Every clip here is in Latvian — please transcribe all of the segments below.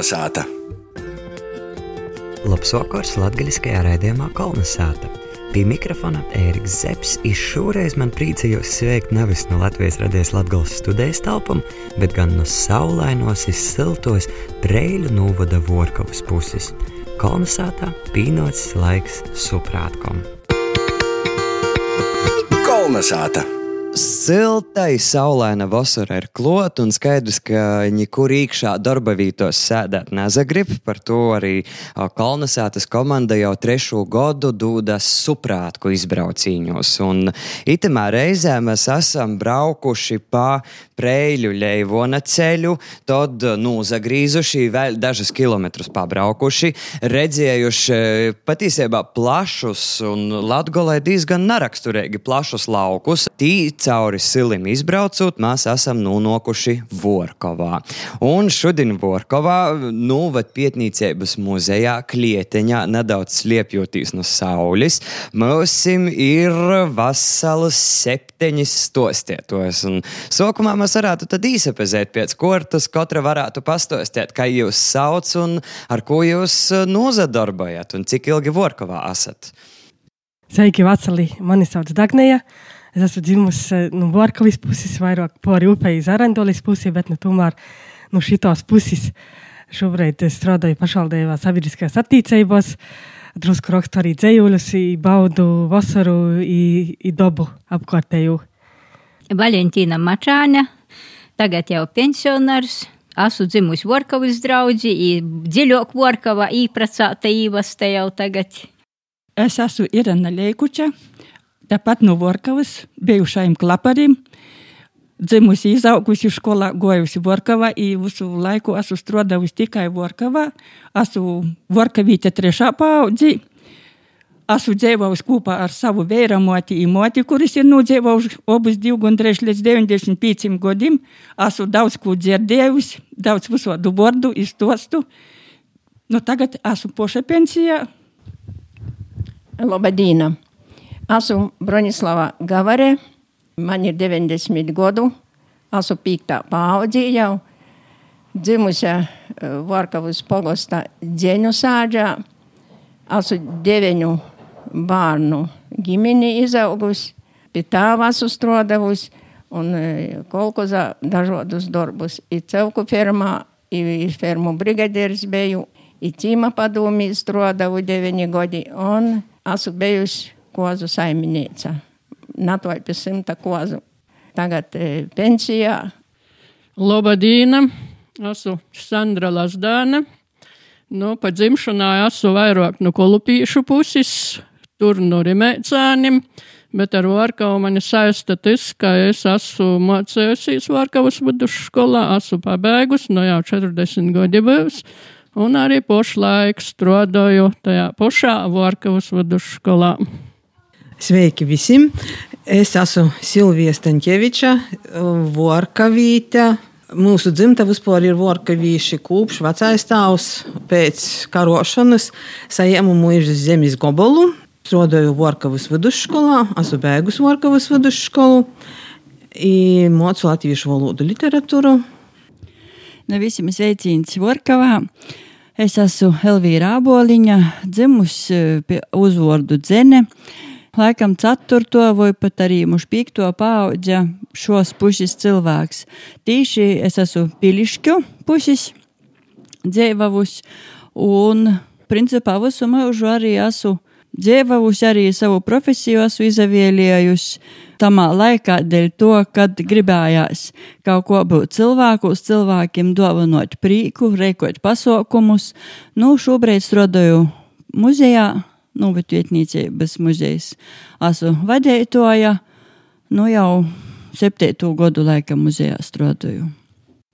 Kolnesāta! Labs vakars latgaļiskajā raidījumā Kolnesāta! Pie mikrofona Ēriks Zepsi, izšoreiz man priecājos sveikt nevis no Latvijas radies Latgales studijas telpam, bet gan no saulainos izsiltos Preļu novada Vorkavas puses. Kolnesātā pīnots laiks suprātkom. Kolnesāta! Siltai, saulaina vasara ir klāta, un skaidrs, ka nekur iekšā darba vietos sēdēt nezagrib. Par to arī Kalnasētas komanda jau trešo gadu dodas suprātku izbraucīņos. Un itemā reizē mēs esam braukuši pa Preļu Leivona ceļu, tad nozagrīzuši vēl dažus kilometrus pabraukuši, redzējuši patiesībā plašus un Latgolē diezgan neraksturīgi plašus laukus. Tī cauri silim izbraucot, mēs esam nonākuši Vorkovā. Un šodien Vorkovā, nu, vad pietnīcības muzejā, klieteņā, nedaudz sliepjoties no saules, mums ir vasaras septiņas stostietos. Un sākumā mēs varētu tad īsapazēt pēc kortas, katra varētu pastostēt, kā jūs sauc un ar ko jūs nozadarbojat un cik ilgi Vorkovā esat. Sveiki, Vaceli! Mani sauc Dagnija. Es esmu dzimusi no nu, Vorkavas puses, vairāk pāri upei Zarandolis pusi, bet nu, tomēr no nu, šitos puses šobrīd strādāju pašvaldībā sabiedriskajās attīstībās. Drusku rakstu arī dzējuļus, baudu vasaru, i, i dabu apkārtēju. Valentīna Mačāne, tagad jau pensionārs. Esmu dzimusi Vorkavas draugi, dziļāk Vorkavā īpracāta īvasta jau tagad. Es esmu Irena Leikuča, Tāpat no Vorkavas, bijušajam klaparim, dzimusi, izaugusi skolā, gojusi Vorkavā, i visu laiku esmu strādājusi tikai Vorkavā. Esmu Vorkavīte trešā paudzi. Esmu dzīvojusi kopā ar savu vēra moti, moti, kuris ir nodzīvojuši abus divu gandrīz līdz 95 gadiem. Esmu daudz ko dzirdējusi, daudz visodu vārdu, iztostu. Nu, tagad esmu poša pensijā. Labadīna! Esmu Bronislava Gavare, man ir 90 gadu, esmu pīktā paaudzī jau, dzimusi Varkavas pogosta dzēņu sāģā, esmu deviņu bērnu ģimeni izaugusi, pie tēva esmu strādājusi un kolkozā dažādus darbus. I celku firmā, i firmu brigadieris biju, i cīma padomī strādāju deviņi gadi un esmu bijusi kozu saimniece. Natoj pie simta kozu. Tagad e, pensijā. Lobadīna, esmu Sandra Lasdāne. Nu, pa dzimšanā esmu vairāk no kolupīšu puses, tur no rimēcānim. Bet ar Vārkavu mani saista tas, ka es esmu mācējusies Vārkavas vidusskolā, esmu pabeigusi, no jau 40 gadi bijis. Un arī pašlaik strādāju tajā pašā Vārkavas vidusskolā. Sveiki visiem! Es esmu Silvija Stanķeviča, Vorkavīte. Mūsu dzimta vispār ir vorkavīši kopš vecais tēvs pēc karošanas saņēmu mūžas zemes gobolu. Strādāju Vorkavas vidusskolā, esmu beigus Vorkavas vidusskolu, mācu latviešu valodu literatūru. No visiem sveiciens Vorkavā! Es esmu Elvīra Āboliņa, dzimusi pie uzvārdu Dzene laikam ceturto vai pat arī mūžu piekto paudža šos pušas cilvēks. Tīši es esmu pilišķu pušas dzēvavus un principā visu mūžu arī esmu dzēvavus, arī savu profesiju esmu izavielējusi tamā laikā dēļ to, kad gribējās kaut ko būt cilvēkus, cilvēkiem dāvinot prīku, reikot pasaukumus. Nu, šobrīd strādāju muzejā, novatvietniecības muzejs. Esmu vadētoja, nu jau septīto gadu laikam muzejā strādāju.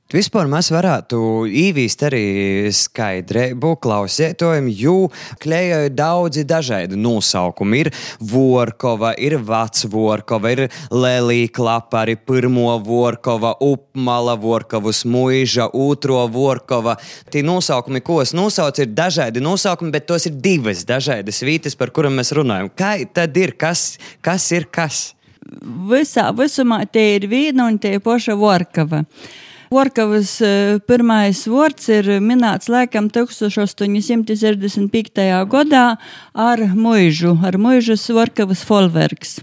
Vispār mēs varētu īvīst arī skaidrību klausētojiem, jo klējā ir daudzi dažādi nosaukumi. Ir Vorkova, ir Vecvorkova, ir Lelija Klapa, arī pirmo Vorkova, Upmala Vorkovas muiža, otro Vorkova. Tie nosaukumi, ko es nosaucu, ir dažādi nosaukumi, bet tos ir divas dažādas vietas, par kurām mēs runājam. Kā tad ir, kas, kas ir kas? Visā visumā te ir viena un te ir poša Vorkova. Vorkavas eh, pirmais vārds ir minēts laikam 1865. gadā ar muižu, ar muižas Vorkavas folverks.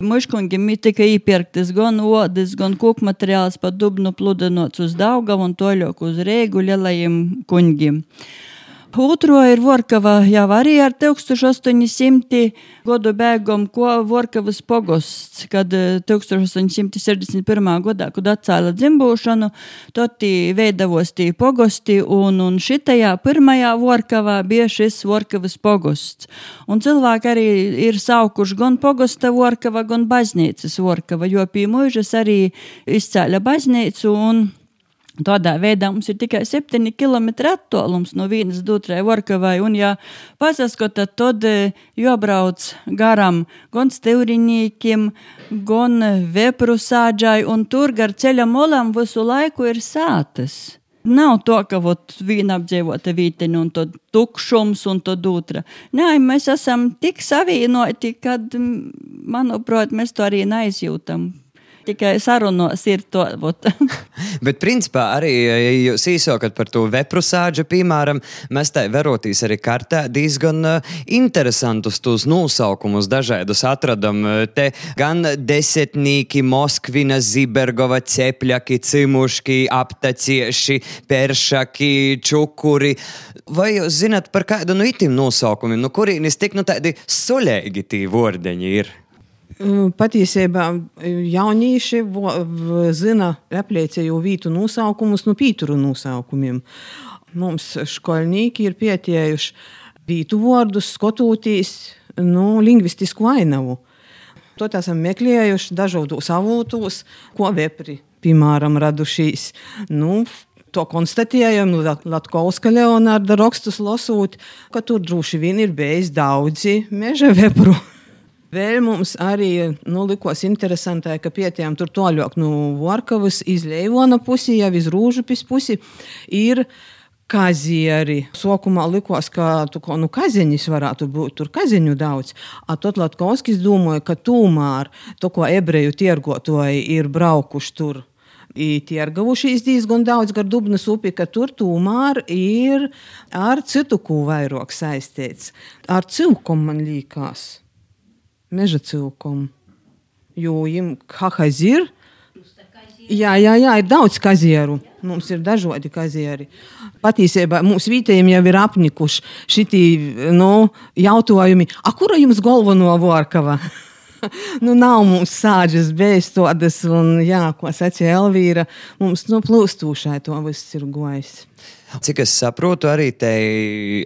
Muškungam tika iepirktas gan odas, gan koku materiāls pa dubnu pludinots uz Daugavu un toļok uz Rēgu lielajiem kuņgiem. Otro ir Vorkava jau arī ar 1800 gadu beigām, ko Vorkavas pogosts, kad 1861. gadā, kad atcēla dzimbūšanu, tad veidavos tī pogosti, un, un šitajā pirmajā Vorkavā bija šis Vorkavas pogosts. Un cilvēki arī ir saukuši gan pogosta Vorkava, gan baznīcas Vorkava, jo pie mūžas arī izcēla baznīcu un Tādā veidā mums ir tikai 7 km attālums no vienas otrai Vorkavai, un ja pasaskota, tad e, jābrauc garām gan stevriņīkiem, gan vepru sāģai, un tur gar ceļa molam visu laiku ir sātas. Nav to, ka vot, viena apdzīvota vīteņa un tad tukšums un tad otra. Nē, mēs esam tik savienoti, kad, manuprāt, mēs to arī neizjūtam tikai sarunos ir to. Bet, principā, arī jūs īsākat par to veprusāģu, piemēram, mēs tā verotīs arī kartē diezgan uh, interesantus tos nosaukumus dažādus atradam. Te gan desetnīki, Moskvina, Zibergova, cepļaki, cimuški, aptacieši, peršaki, čukuri. Vai jūs zināt par kādu no itim nosaukumiem, no kurienes tik nu tādi suļēgi tī vordeņi ir? Patiesībā jaunieši zina apliecēju vītu nosaukumus no pīturu nosaukumiem. Mums skolnieki ir pietiejuši vītu vārdus, skatoties no lingvistisku ainavu. To esam meklējuši dažādos avotos, ko vepri, piemēram, radušies. Nu, to konstatējam, Latvijas Leonarda rakstus lasot, ka tur droši vien ir bijis daudzi meža vepru. Vēl mums arī nu, likās interesanti, ka pietiekami tur toļāk no nu, Vorkavas, iz Leivona pusi, jau iz Rūžupis pusi ir kazieri. Sākumā likās, ka tu nu kaziņš varētu būt, tur kaziņu daudz. Tad Latkovskis domāja, ka tomēr to, ko ebreju tirgotāji ir braukuši tur. Tirgavušies diezgan daudz gar Dubnas upi, ka tur tomēr ir ar citu kū vairāk saistīts. Ar cilkom man liekas meža cilkumu. Jo viņam kahaz ir. Jā, jā, jā, ir daudz kazieru. Mums ir dažādi kazieri. Patiesībā mums vietējiem jau ir apnikuši šie nu, jautājumi, kura jums galveno vorkava? nu, nav mums sāģes, bēstodas, un, jā, ko sacīja Elvīra, mums nu, plūstūšai to viss ir gojis. Cik es saprotu, arī te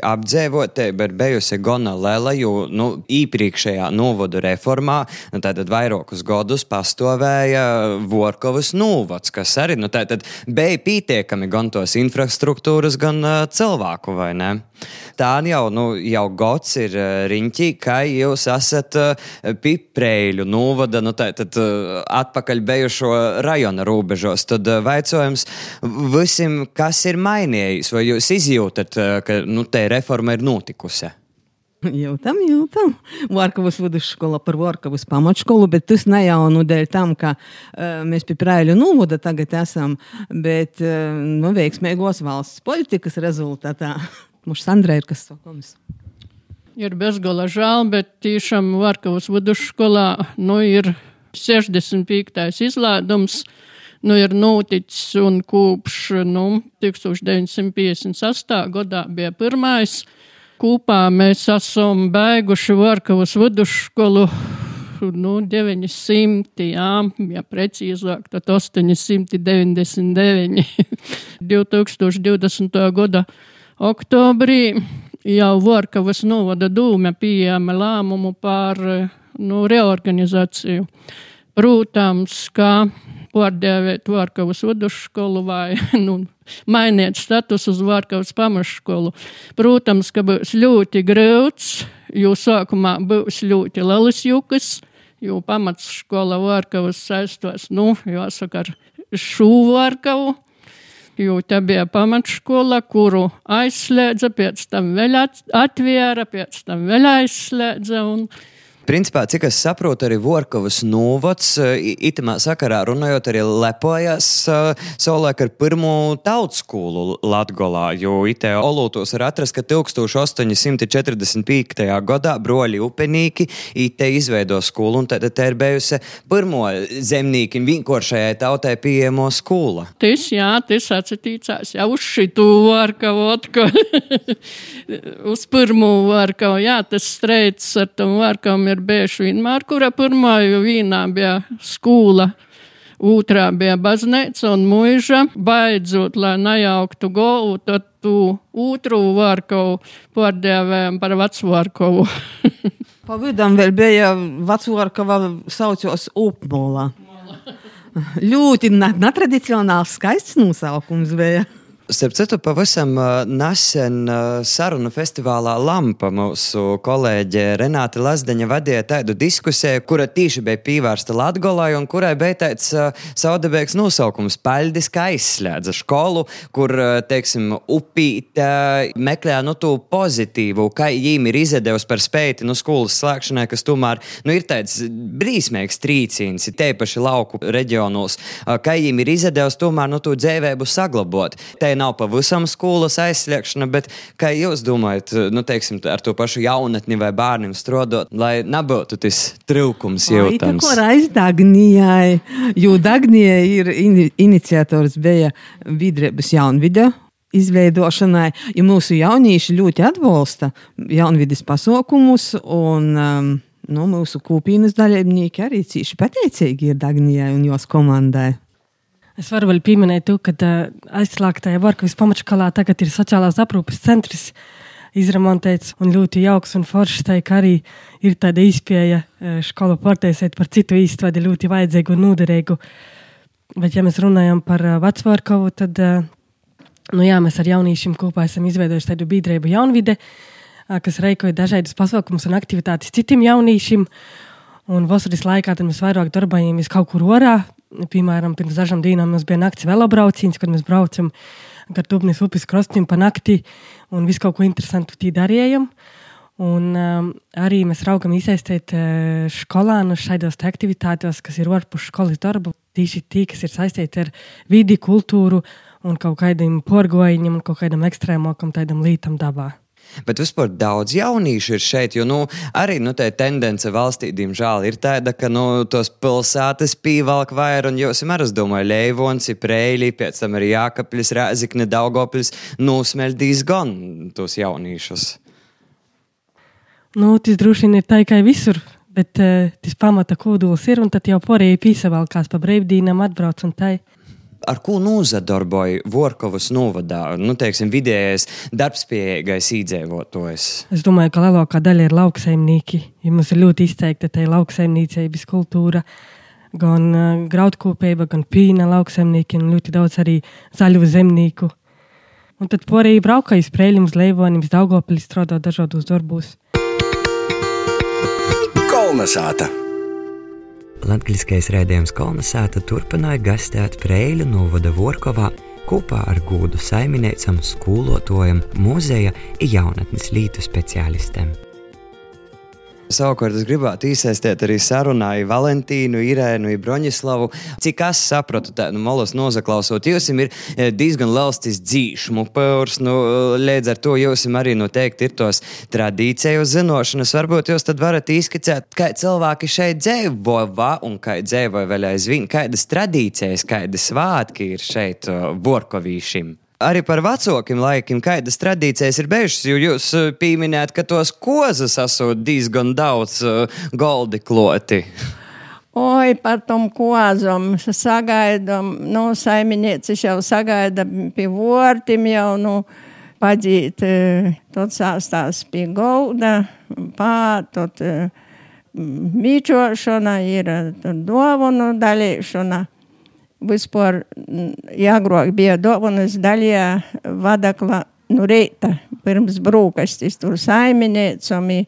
apdzīvotē ir bijusi gana liela, jo nu, iepriekšējā novodu reformā nu, vairākus gadus pastāvēja Vorkovas novads, kas arī nu, bija pietiekami gan tos infrastruktūras, gan cilvēku, vai ne? Tā jau, nu, jau gads ir uh, riņķī, ka jūs esat uh, piprēļu novada, nu, tā, tad, uh, atpakaļ bijušo rajona robežos. Tad vaicojums visam, kas ir mainījies vai jūs izjūtat, eh, ka nu, tā reforma ir notikusi? Jūtam, jūtam. Vārkavas vidusskola par Vārkavas pamatskolu, bet tas ne jau nu dēļ tam, ka uh, mēs pie prēļu novada tagad esam, bet uh, nu, veiksmīgos valsts politikas rezultātā. Mums Sandra ir kas sakums. Ir bezgala žēl, bet tiešām Vārkavas vidusskolā nu, ir 65. izlādums. Uh, nu, ir noticis un kopš nu, 1958. gadā bija pirmais. Kopā mēs esam beiguši Varkavas vidusskolu nu, 900, jā, ja precīzāk, tad 899. 2020. gada oktobrī jau Varkavas novada dūme pieņēma lēmumu par nu, reorganizāciju. Protams, ka pārdēvēt Vārkavas vidusskolu vai nu, mainiet status uz Vārkavas pamatskolu. Protams, ka būs ļoti grūts, jo sākumā būs ļoti lielas jukas, jo pamatskola Vārkavas saistos, nu, jāsaka, ar šo Vārkavu. Jo tā bija pamatskola, kuru aizslēdza, pēc tam vēl atvēra, pēc tam vēl aizslēdza. Un, Principā, cik es saprotu, arī Vorkavas novads itamā sakarā runājot arī lepojās savulaik ar pirmo tautskolu Latgolā, jo itē olūtos var atrast, ka 1845. gadā broļi upenīki itē izveido skolu, un tad te ir bijusi pirmo zemnīkim vienkāršajai tautai pieejamo skola. Tas, jā, tas atsatīcās jau uz šitu Vorkavu atkal. uz pirmo Vorkavu, jā, tas streits ar tam Vorkavam ir bijuši vienmēr, kura pirmā, vienā bija skola. Otrā bija baznīca un mūža. Beidzot, lai nejauktu galvu, tad tu otru vārkavu pārdēvējam par vecvārkavu. Pa vidam vēl bija vecvārkava saucos Upmola. Ļoti netradicionāls, skaists nosaukums bija. Starp citu, pavisam nesen sarunu festivālā Lampa mūsu kolēģe Renāte Lazdeņa vadīja tādu diskusiju, kura tieši bija pievērsta Latgolai un kurai bija tāds saudabēks nosaukums - Paļdis, kā aizslēdza skolu, kur, teiksim, upīte meklē nu to pozitīvu, kā viņiem ir izdevusi par spēti no skolas slēgšanai, kas tomēr nu, ir tāds brīsmīgs trīcīns, teipaši lauku reģionos, kā viņiem ir izdevusi tomēr nu, to dzēvēbu saglabot. Te nav pavisam skolas aizsliekšana, bet kā jūs domājat, nu, teiksim, ar to pašu jaunatni vai bērniem strādāt, lai nebūtu tas trūkums jūtams? Tā kā aiz Dagnijai, jo Dagnijai ir in iniciators bija vidrības jaunvide izveidošanai, ja mūsu jaunieši ļoti atbalsta jaunvidas pasaukumus un um, nu, mūsu kūpīnas dalībnieki arī cīši pateicīgi ir Dagnijai un jos komandai. Es varu vēl pieminēt, to, ka uh, aizslēgtajā Varkavas pamatskolā tagad ir sociālās aprūpes centrs izremontēts un ļoti jauks un foršs. Tā arī ir tāda izpēja skolu portēsēt par citu īstenībā ļoti vajadzīgu un noderīgu. Bet, ja mēs runājam par uh, Vecvārkavu, tad nu jā, mēs ar jauniešiem kopā esam izveidojuši tādu biedrību jaunvide, uh, kas reikoja dažādus pasaukumus un aktivitātes citiem jauniešiem. Un vasaras laikā mēs vairāk darbojamies kaut kur orā, Piemēram, pirms dažām dienām mums bija nakts velobrauciens, kad mēs braucam gar Dubnis upes krastiem pa nakti un visu kaut ko interesantu tī darījam. Un um, arī mēs raugam iesaistīt uh, skolānu šādos aktivitātēs, kas ir ārpus skolas darbu, tīši tī, kas ir saistīti ar vidi, kultūru un kaut kādiem porgojiņiem un kaut kādam ekstrēmākam tādam lītam dabā. Bet vispār daudz jauniešu ir šeit, jo nu, arī nu, tā tendence valstī, diemžēl, ir tāda, ka nu, tos pilsētas pīvalk vairāk, un jūs es domāju, Leivons, Preili, pēc tam arī Jākapļas, Rēzikne, Daugopļas, nosmeļdīs gan tos jauniešus. Nu, tas droši vien ir tā kā visur, bet uh, tas pamata kodols ir, un tad jau porēji pīsavalkās pa brīvdīnām atbrauc un tai ar ko nozadarboja Vorkovas novadā, nu, teiksim, vidējais darbspējīgais īdzīvotājs? Es domāju, ka lielākā daļa ir lauksaimnieki. Ja mums ir ļoti izteikta tā lauksaimniecības kultūra, gan uh, graudkopība, gan pīna lauksaimnieki, un ļoti daudz arī zaļu zemnieku. Un tad porēji braukāja uz Prēļiem, uz Leivonim, uz Daugopili strādāt dažādos darbos. Kolnesāta! Latvijas rādījums Kolnesāta turpināja gastēt Preļu novada Vorkovā kopā ar gūdu saimniecam, skolotājiem, muzeja un jaunatnes lītu speciālistiem. Savukārt es gribētu iesaistīt arī sarunā ar Valentīnu, Irēnu, Broņislavu. Cik es sapratu, tā nu, malas nozaklausot, jūs ir e, diezgan liels dzīšmu pērs. Nu, līdz ar to jūs arī noteikti ir tos tradīciju zinošanas. Varbūt jūs tad varat izskicēt, kā cilvēki šeit dzīvo un kā dzīvo vēl aizvien, kādas tradīcijas, kādas svātki ir šeit Borkovīšiem arī par vecākiem laikiem, kādas tradīcijas ir bijušas. Jūs eh, pieminējat, ka tos kozas esot diezgan daudz uh, goldi kloti. Oi, par tom kozam sagaidām, nu, saimnieci jau sagaida pie vortim jau, nu, padīt, eh, tot sāstās pie golda, pār, tot mīčošana ir, dovanu dalīšana vispār jāgrok bija dāvanas daļā vadakla nu reita pirms brūkastis tur saimniecami,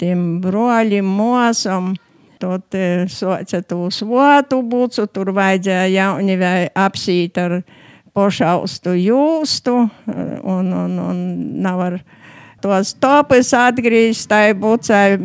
tiem broļiem, mosam. Tot soca tu svotu būcu, tur vajadzēja jaunivai apsīt ar pošaustu jūstu un, un, un nav ar tos topus atgriezt, tai bucai,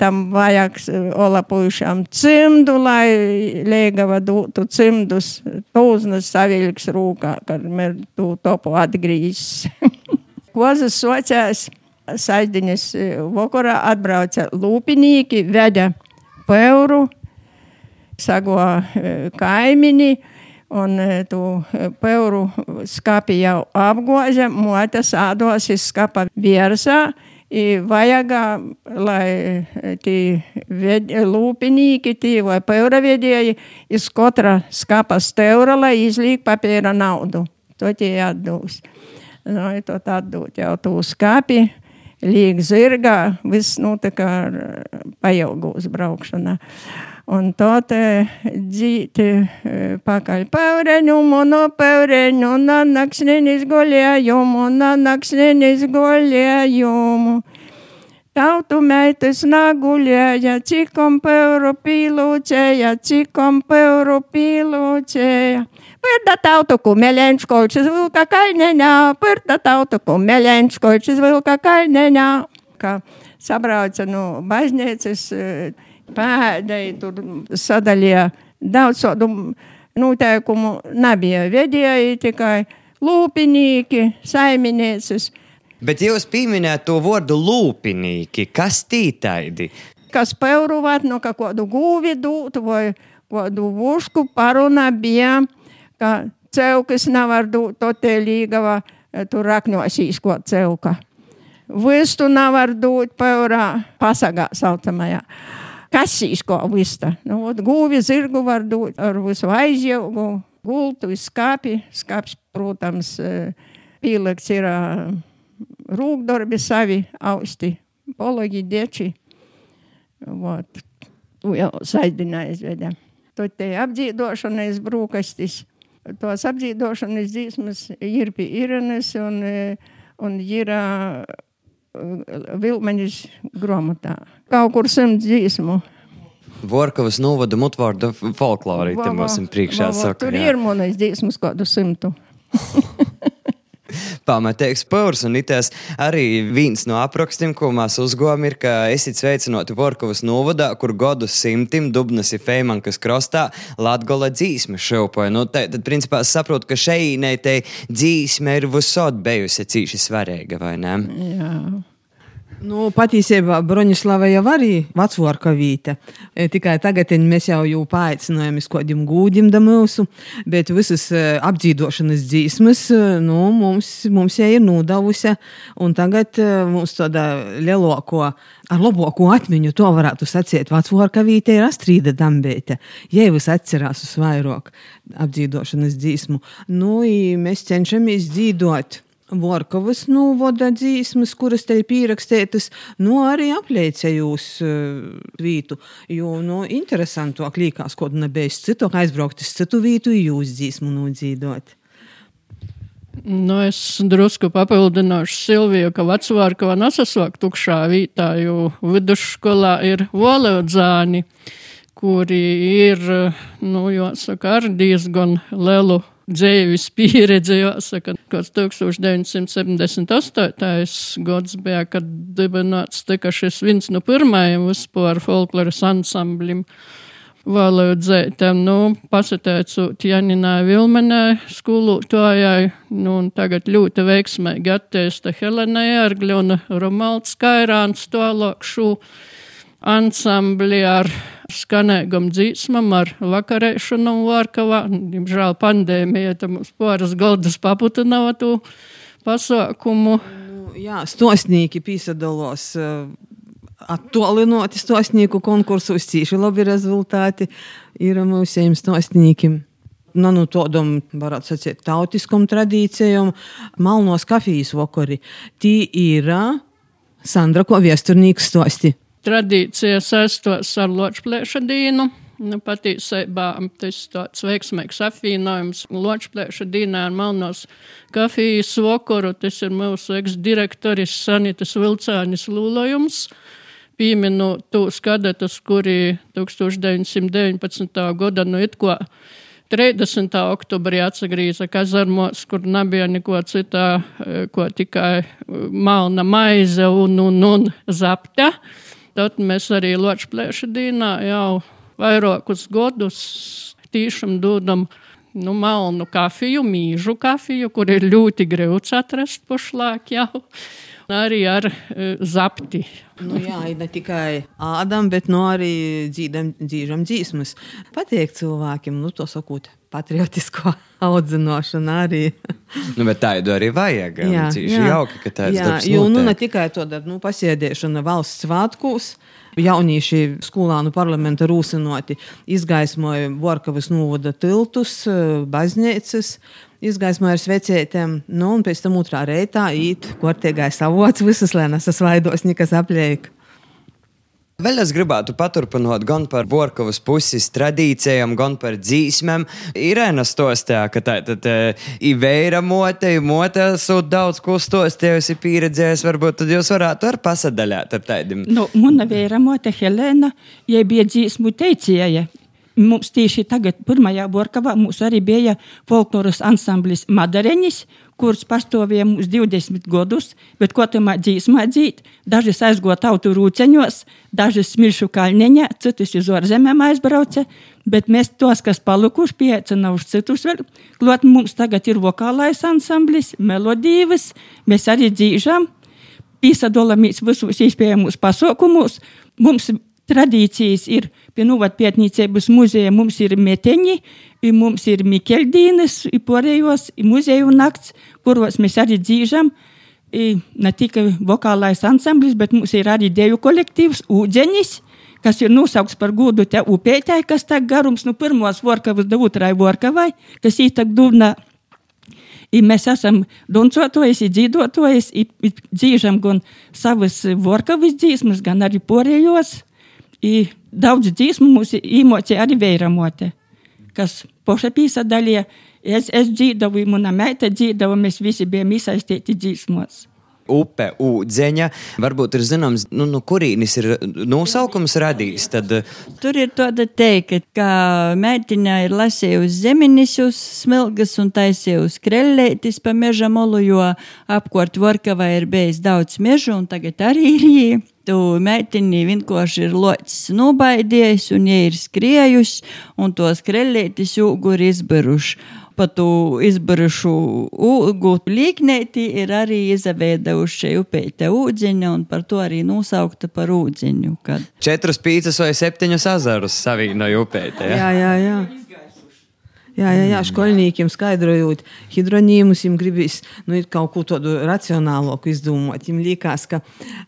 tam vajag olapujušām cimdu, lai Liegava dotu cimdus, tūznas savilks rūkā, kad mēs tu topu atgriezt. Kozas sociās saizdiņas vakarā atbrauca lūpinīki, veda peuru, sago kaimini, un tu peuru skapi jau apgoža, mote sādos iz skapa virsā. I vajag, lai tie lūpinīki, tie vai peuravedēji iz katra skapa steura, lai izlīk papīra naudu. To tie atdūs. Nu, to atdūt jau tu skāpi, līg zirgā, viss notika ar pailgūs braukšanā. Un to te dzīti pakaļ peureņu, mono peureņu, na naksnenis golējumu, na naksnenis golējumu. Tautu meitas nagulēja, cikom peuru pīlūcēja, cikom peuru pīlūcēja. Pyrda tautu kumeļenškoļšas vilka kaineņā, pyrda tautu kumeļenškoļšas vilka kaineņā. Kā sabrauca no baznīcas pēdēji, tur sadalīja daudz tādu noteikumu nebija. Vedēji tikai lūpinīki, saimnieces. Bet jūs pieminējat to vārdu lūpinīki. Kas tītaidi? Kas peuru vat no kādu gūvi dūt vai kādu vušku paruna bija, ka ceukas nevar dūt to te līgava, tur rakņosīs ko ceuka. Vistu nevar dūt peurā pasagā saucamajā kasīs, ko vista. Nu, gūvi zirgu var dot ar visu aizjaugu, gultu, skāpi. Skāps, protams, pīlēks ir rūkdarbi savi austi, pologi, deči. Vot. Jau saidināja izvedē. Tad te apdzīdošanas brūkastis. Tos apdzīdošanas dzīsmas ir pie Irenes un, un ir Vilmeņas grāmatā. Kaut kur simt dzīsmu. Vorkavas novada mutvārdu folklori, te mums priekšā saka. Tur jā. ir monas dzīsmas kādu simtu. Pamatīgs pūrs, un itās arī viens no aprakstiem, ko mēs uzgojam, ir, ka esat sveicināti Vorkavas novadā, kur godu simtim Dubnas ir Feimankas krostā Latgola dzīsme šaupoja. Nu, te, tad, principā, es saprotu, ka šeit te dzīsme ir visot bijusi cīši svarīga, vai ne? Jā. Nu, patiesībā Broņislava jau arī vecvārkavīte. E, tikai tagad mēs jau jau paaicinājām uz kādiem gūdiem da mūsu, bet visas e, apdzīdošanas dzīsmas e, nu, mums, mums jau ir nodavusi. Un tagad mums tāda lielāko, ar labāko atmiņu to varētu sacīt. Vecvārkavīte ir Astrīda Dambēte. Jai vis atcerās uz vairāk apdzīdošanas dzīsmu. Nu, mēs cenšamies dzīvot Vorkavas novada dzīsmas, kuras te ir pierakstītas, nu arī apliecējos uh, vītu, jo, nu, interesantāk līkās, ko nebija citu, aizbraukt uz citu vītu, jūs dzīsmu nodzīdot. Nu, es drusku papildināšu Silviju, ka vecvārkava nesasāk tukšā vītā, jo vidusskolā ir valodzāni, kuri ir, nu, jāsaka, ar diezgan lielu dzīves pieredze, jāsaka, kāds 1978. gads bija, kad dibināts tika šis viens no pirmajiem vispār folkloras ansamblim. Valodzētam, nu, pasateicot Janinai Vilmenai, skolotājai, nu, un tagad ļoti veiksmīgi attīsta Helenai Ergļona, Romalds Kairāns, tālāk šo ansambli ar skanēgam dzīsmam, ar vakarēšanu Vārkavā. Diemžēl pandēmija tam mums pāris galdas paputināja to pasākumu. Nu, jā, stosnīki pīsadalos. Uh, Attolinoti stosnieku konkursus, cīši labi rezultāti ir mūsējiem stosniekiem. Nu, nu, tādam, varētu sacīt, tautiskam tradīcijam, malnos kafijas vakari. Tī ir Sandra, ko viesturnīgs stosti tradīcija saistos ar ločplēša dīnu. Nu, patiesībā tas tāds veiksmīgs apvienojums. Ločplēša dīnā ar Melnos kafijas vokoru. Tas ir mūsu eksdirektoris Sanitas Vilcānis Lūlojums. Pieminot tos kadetus, kuri 1919. gada nu it ko 30. oktobrī atgrieza kazarmos, kur nebija neko citā, ko tikai malna maize un, un, un zapta. Tad mēs arī Ločplēša dīnā jau vairākus gadus tīšām dodam nu, melnu kafiju, mīžu kafiju, kur ir ļoti grūts atrast pašlaik jau arī ar uh, zapti. Nu, jā, ne tikai ādam, bet nu, arī dzīdam, dzīžam dzīsmas. Patiek cilvēkiem, nu, to sakot, patriotisko audzināšanu arī. nu, bet tādu arī vajag. Jā, jā. jauki, ka tāds jā, jo, nu, ne tikai to nu, pasiedēšana valsts svētkos. Jaunieši skolānu parlamenta rūsinoti izgaismoja Vorkavas novada tiltus, baznīcas, izgaismoja ar svecētēm, nu, un pēc tam otrā reitā īt, kur tie gaisa avots, visas lēnas svaidos, nekas apliek. Vēl es gribētu paturpināt gan par Vorkavas puses tradīcijām, gan par dzīsmēm. Irēna stostīja, ka tā tad īvēra mote, mote sūt daudz ko stostījusi, pieredzējusi. Varbūt tad jūs varētu ar pasadaļāt ar tādiem. Nu, mana vēra mote Helēna, jai bija dzīsmu teicēja. Mums tieši tagad, pirmajā Borkavā, mums arī bija folkloras ansamblis Madareņis, kurš pastāvēja mums 20 gadus, bet ko tam dzīsmā dzīt? Daži aizgo tautu rūceņos, daži smilšu kalniņā, citus uz ārzemēm aizbrauca, bet mēs tos, kas palikuši pieaicina uz citus vēl. Klot mums tagad ir vokālais ansamblis, melodīvas, mēs arī dzīžam, pīsadolamies visos iespējamos pasaukumos. Mums tradīcijas ir pie Nuvatpietniecības muzeja, mums ir meteņi, mums ir Mikeļdīnas, porējos muzeju nakts, kuros mēs arī dzīžam. Ne tikai vokālais ansamblis, bet mums ir arī deju kolektīvs Ūdeņis, kas ir nosaukts par godu te upētē, kas tā garums no nu, pirmos vorkavas da otrai vorkavai, kas ītak dūna I mēs esam duncotojas, dzīvotojas, dzīžam gan savas vorkavas dzīsmas, gan arī porējos. I daudz dziesmu mums īmocija arī vēramote, kas poša pīsadalīja. Es, es dzīvoju, mana meita dzīvoja, mēs visi bijām iesaistīti dziesmos upe, ūdeņa. Varbūt ir zināms, nu, no kurienes ir nosaukums radījis. Tad... Tur ir tāda teika, ka mētiņā ir lasījusi zemiņus, smilgas un taisījusi krellētis pa meža molu, jo apkort Vorkavā ir bijis daudz mežu un tagad arī ir jī tu meitini vienkārši ir locis nobaidījis, un viņa ir skriejusi, un tos krellētis jūguri izberuši. Pa tu izberušu ūgu līknēti ir arī izaveidojuši upēte ūdziņa, un par to arī nosaukta par ūdziņu. Kad... Četrus pīcis vai septiņus azarus savīnoja upēte. Ja? Jā, jā, jā. Jā, jā, jā skolniekiem skaidrojot hidronīmus, viņiem gribīs nu, kaut ko tādu racionālāku izdomāt. Viņiem liekas, ka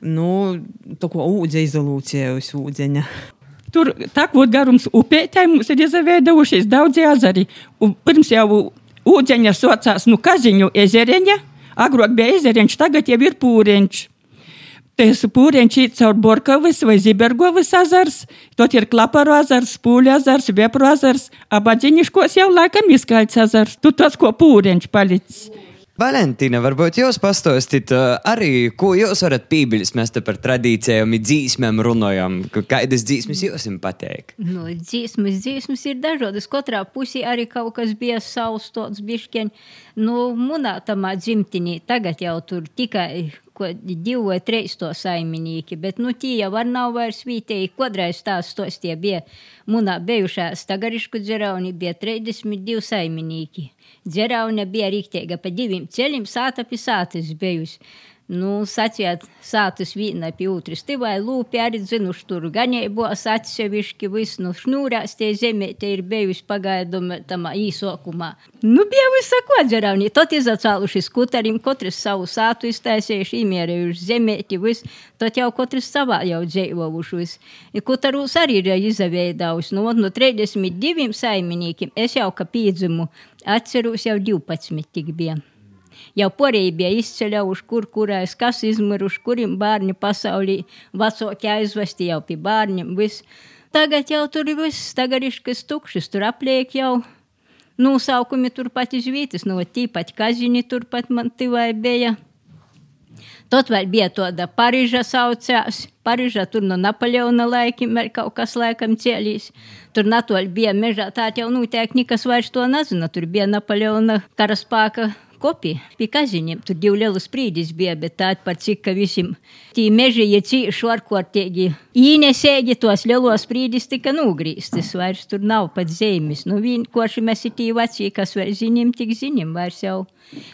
nu, tā kā ūdens izolūcija uz ūdeņa. Tur takot garums upētē mums ir izveidojušies daudz ezeri. Un pirms jau ūdeņa socās nu Kaziņu ezereņa, agrāk bija ezereņš, tagad jau ir pūreņš. Tas pūriņš ir caur Borkovas vai Zibergovas azars, tot ir Klaparu azars, Pūļu azars, Viepru azars, abadžiņiškos jau laikam izkaļts azars. Tu tas, ko pūriņš palicis. Valentīna, varbūt jūs pastāstīt arī, ko jūs varat pīpildīt. Mēs te par tradīcijām, dzīsmēm runājam. Kādas dzīsmas jums patīk? Nu, dzīsmas, dzīsmas ir dažādas. Katrā pusī arī kaut kas bija savs, tāds bišķiņš. Nu, munā tamā dzimtinī tagad jau tur tikai divi vai trīs to saimnieki, bet nu tie jau var nav vairs vietēji. Kodreiz tās tos tie bija munā bijušā stagarišku dzerauni, bija 32 saimnieki. Dzeraune bija rīktēga pa diviem ceļiem, sāta pie sātas bijusi. Nu, sacījāt, sātas vīna pie otras. Te vai lūpi arī zinuši tur ganēbos atsevišķi, viss nu šnūrās tie zemē, te ir bijusi pagaidumi tamā īsokumā. Nu, bija visa ko dzerauni. Tot izacāluši skutarim, katrs savu sātu iztaisījuši, imierējuši zemēti, viss. Tot jau katrs savā jau dzēvovušus. Kutarūs arī ir izaveidaus. Nu, no 32 saimniekiem es jau kā pīdzimu atceros jau 12 tik bija. Jau porēji bija izceļuši, kur kurais, kas izmiruši, kuriem bērni pasaulī vecāki aizvesti jau pie bērniem. Viss. Tagad jau tur ir viss, tagad ir kas tukšs, tur apliek jau. Nosaukumi turpat iz vietas, no tīpat kaziņi turpat man tivai bija. Tad vēl bija tāda Parīža saucās. Parīža tur no Napoleona laikiem vēl kaut kas laikam cēlīs. Tur natoļ bija mežā, tā jau noteikti nekas vairs to nezina. Tur bija Napoleona karaspāka kopija pie kaziņiem. Tur divi lieli sprīdis bija, bet tādi par cik ka visiem tī meži ir cīši varkortīgi. Īnesēgi tos lielos sprīdis tika nūgrīstis, vairs tur nav pat zemes. Nu, vienkārši mēs ir tī vecī, kas vēl ziņim, tik ziņim vairs jau.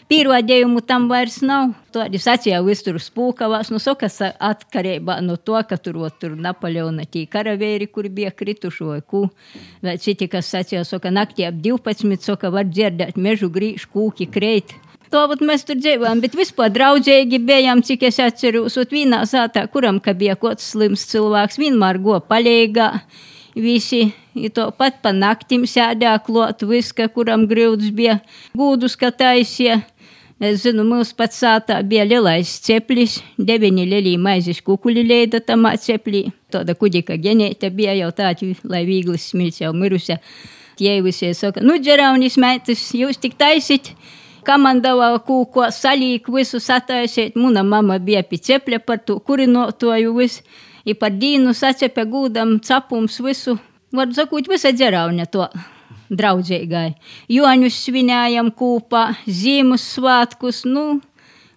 Pierādījumu tam vairs nav. Tādi sacīja visur spūkavās, nu sokas atkarībā no to, ka tur, ot, tur Napoleona tī karavēri, kuri bija krituši vai kū. Vai citi, kas sacīja, soka naktī ap 12, soka var dzirdēt mežu grīž, kūki kreit. To vat mēs tur dzīvojam, bet vispār draudzīgi bijām, cik es atceros, ot vienā sātā, kuram, bija kāds slims cilvēks, vienmēr go palīgā. Visi to pat pa naktim sēdē klot, viska, kuram grūts bija gūdus, ka taisie. Es zinu, mums pat sātā bija lielais ceplis, deviņi lielī maizes kukuļi leida tamā ceplī. Tāda kudika genēta bija jau tāda, lai viegli smilts jau mirusi. Tie visi saka, nu, džeraunis meitas, jūs tik taisit komandovā kūko salīk visu sataisiet. Muna mama bija pie cepļa par to kurinotoju visu. I par dīnu sacepē gūdam capums visu. Var sakūt, visa dzerauņa to draudzīgai. Joņus svinējam kūpā, zīmus svātkus, nu,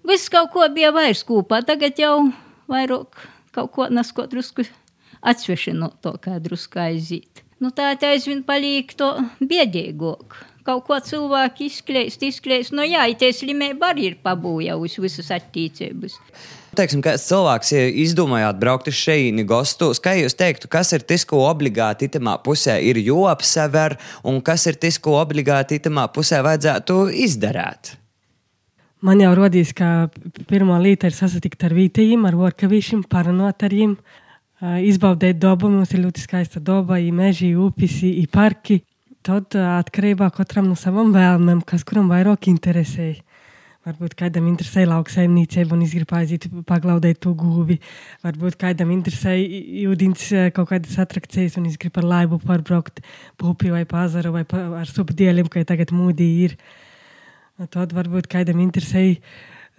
viss kaut ko bija vairs kūpā. Tagad jau vairāk kaut ko nesko drusku atsvešino to, kā drusku aiziet. Nu, tā aizvien paliek to biedīgāk kaut ko cilvēku izkleist, izkleist. Nu, jā, tie slimība arī ir pabūjājusi visas attīstības. Teiksim, kāds cilvēks izdomājāt braukt uz šejieni gastos, kā jūs teiktu, kas ir tas, ko obligāti itamā pusē ir jāapsever, un kas ir tas, ko obligāti itamā pusē vajadzētu izdarīt? Man jau rodīs, ka pirmā lieta ir sasatikt ar vītējiem, ar vorkavīšiem, parunot ar viņiem, izbaudīt dabu. Mums ir ļoti skaista daba, ir meži, upes, ir parki. Tad atkarībā katram no savam vēlmēm, kas kuram vairāk interesē. Varbūt kādam interesē lauksaimniecība un izgrib aiziet paglaudēt to guvi. Varbūt kādam interesē ūdens kaut kādas atrakcijas un izgrib ar laivu pārbraukt pupi vai pazaru vai pa, ar subdieliem, kā tagad mūdī ir. Tad varbūt kādam interesē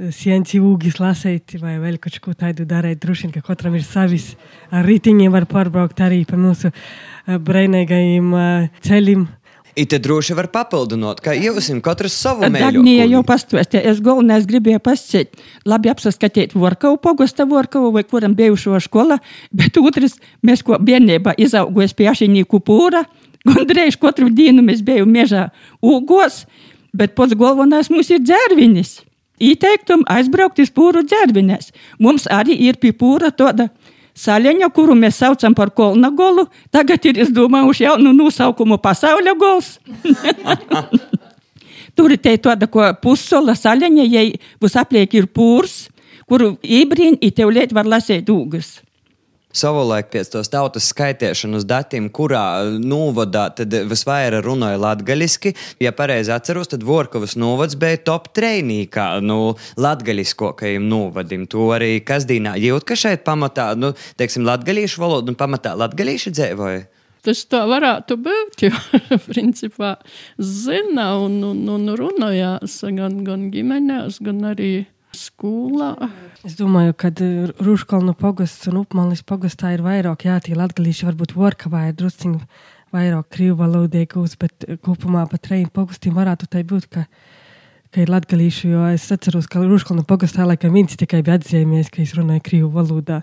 sienci ūgis lasēt vai vēl kaut ko tādu darīt. Droši vien, ka katram ir savis ar ritiņiem var pārbraukt arī pa mūsu brēnīgajiem ceļiem. I te droši var papildināt, ka esat katrs savu mēģinājumu. Dagnija jau pastāstīja, es galvenais gribēju pasciet, labi apsaskatīt Vorkavu, pogosta Vorkavu vai kuram bijušo skola, bet otrs, mēs ko bērnībā izaugojas pie ašinīku pūra, gandrīz katru dienu mēs bijām mežā ūgos, bet pats galvenais mums ir dzērvinis. Ieteiktum aizbraukt uz pūru dzērvinēs. Mums arī ir pie pūra tāda Saļaņa, kuru mēs saucam par kolna golu, tagad ir izdomājuši jaunu nosaukumu pasaules gols. Tur ir tāda pussola saļaņa, ja būs apliek ir pūrs, kuru ībrīn, i tev liet var lasēt ūgas savulaik pēc tos tautas skaitēšanas datiem, kurā novadā tad visvairāk runāja latgaļiski. Ja pareizi atceros, tad Vorkavas novads bija top treinīkā, nu, latgaļiskokajiem novadim. To arī kasdīnā jūt, ka šeit pamatā, nu, teiksim, latgaļīšu valodu un pamatā latgaļīši dzēvoja. Tas tā varētu būt, jo principā zina un, un, un runājās gan, gan ģimenēs, gan arī skolā. Es domāju, ka Rūškalnu pogasts un Upmalis pogastā ir vairāk, jā, tie latgalīši varbūt Vorkavā ir drusciņi vairāk krīvu valodīgūs, bet kopumā pat reini pogastiem varētu tai būt, ka, ka ir latgalīši, jo es atceros, ka Rūškalnu pogastā laikam viens tikai bija atzīmies, ka es runāju krīvu valodā.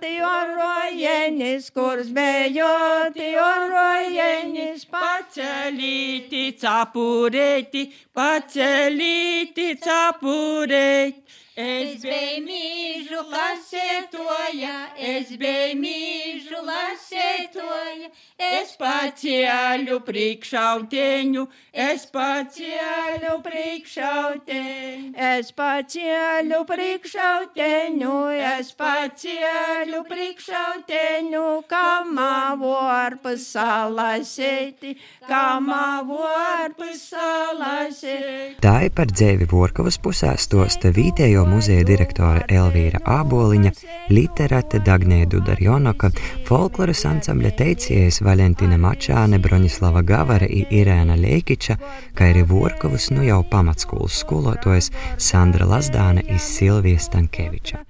Ti orrojenis, kurs bejoti orrojenis, pacelīti, capurēti, pacelīti, capurēti. Es biju mīžu lasētoja, es biju mīžu lasētoja, es pacēlu priekšauteņu, es pacēlu priekšauteņu, es pacēlu priekšauteņu, es pacēlu priekšauteņu, kamā var pasalasēti, kamā var pasalasēti. Tā ir par dzēvi Vorkavas pusē stosta vītējo muzeja direktore Elvīra Āboliņa, literate Dagnēja Dudarjonoka, folkloras ansambļa teicējas Valentina Mačāne, Broņislava Gavara i Irēna Leikiča, kā arī Vorkovas nu jau pamatskolas skolotojas Sandra Lazdāne i Silvija Stankeviča.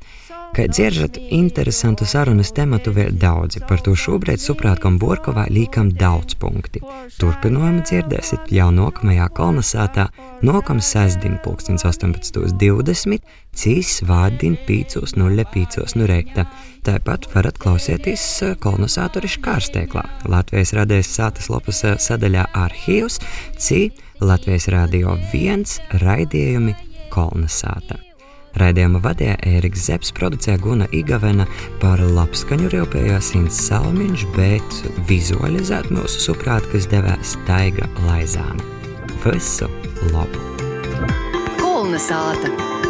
Kā dzirdat, interesantu sarunas tematu vēl daudzi, par to šobrīd Suprātkam Borkovā līkam daudz punkti. Turpinājumu dzirdēsiet jau nākamajā kolonizētā, nākamā sestdien, 18.20. cīs vārdien 5.05 no reita. Tāpat varat klausīties kolonizātorišu kārstēklā Latvijas radējas sātas lopas sadaļā arhīvs, cī Latvijas radio viens raidījumi kolonizēta. Raidījuma vadīja Ēriks Zepsi, producēja Guna Igavena par labskaņu rūpējās Inns Salmiņš, bet vizualizēt mūsu suprāt, kas devās Taiga Laizāne. Visu labu! Kolna sāta!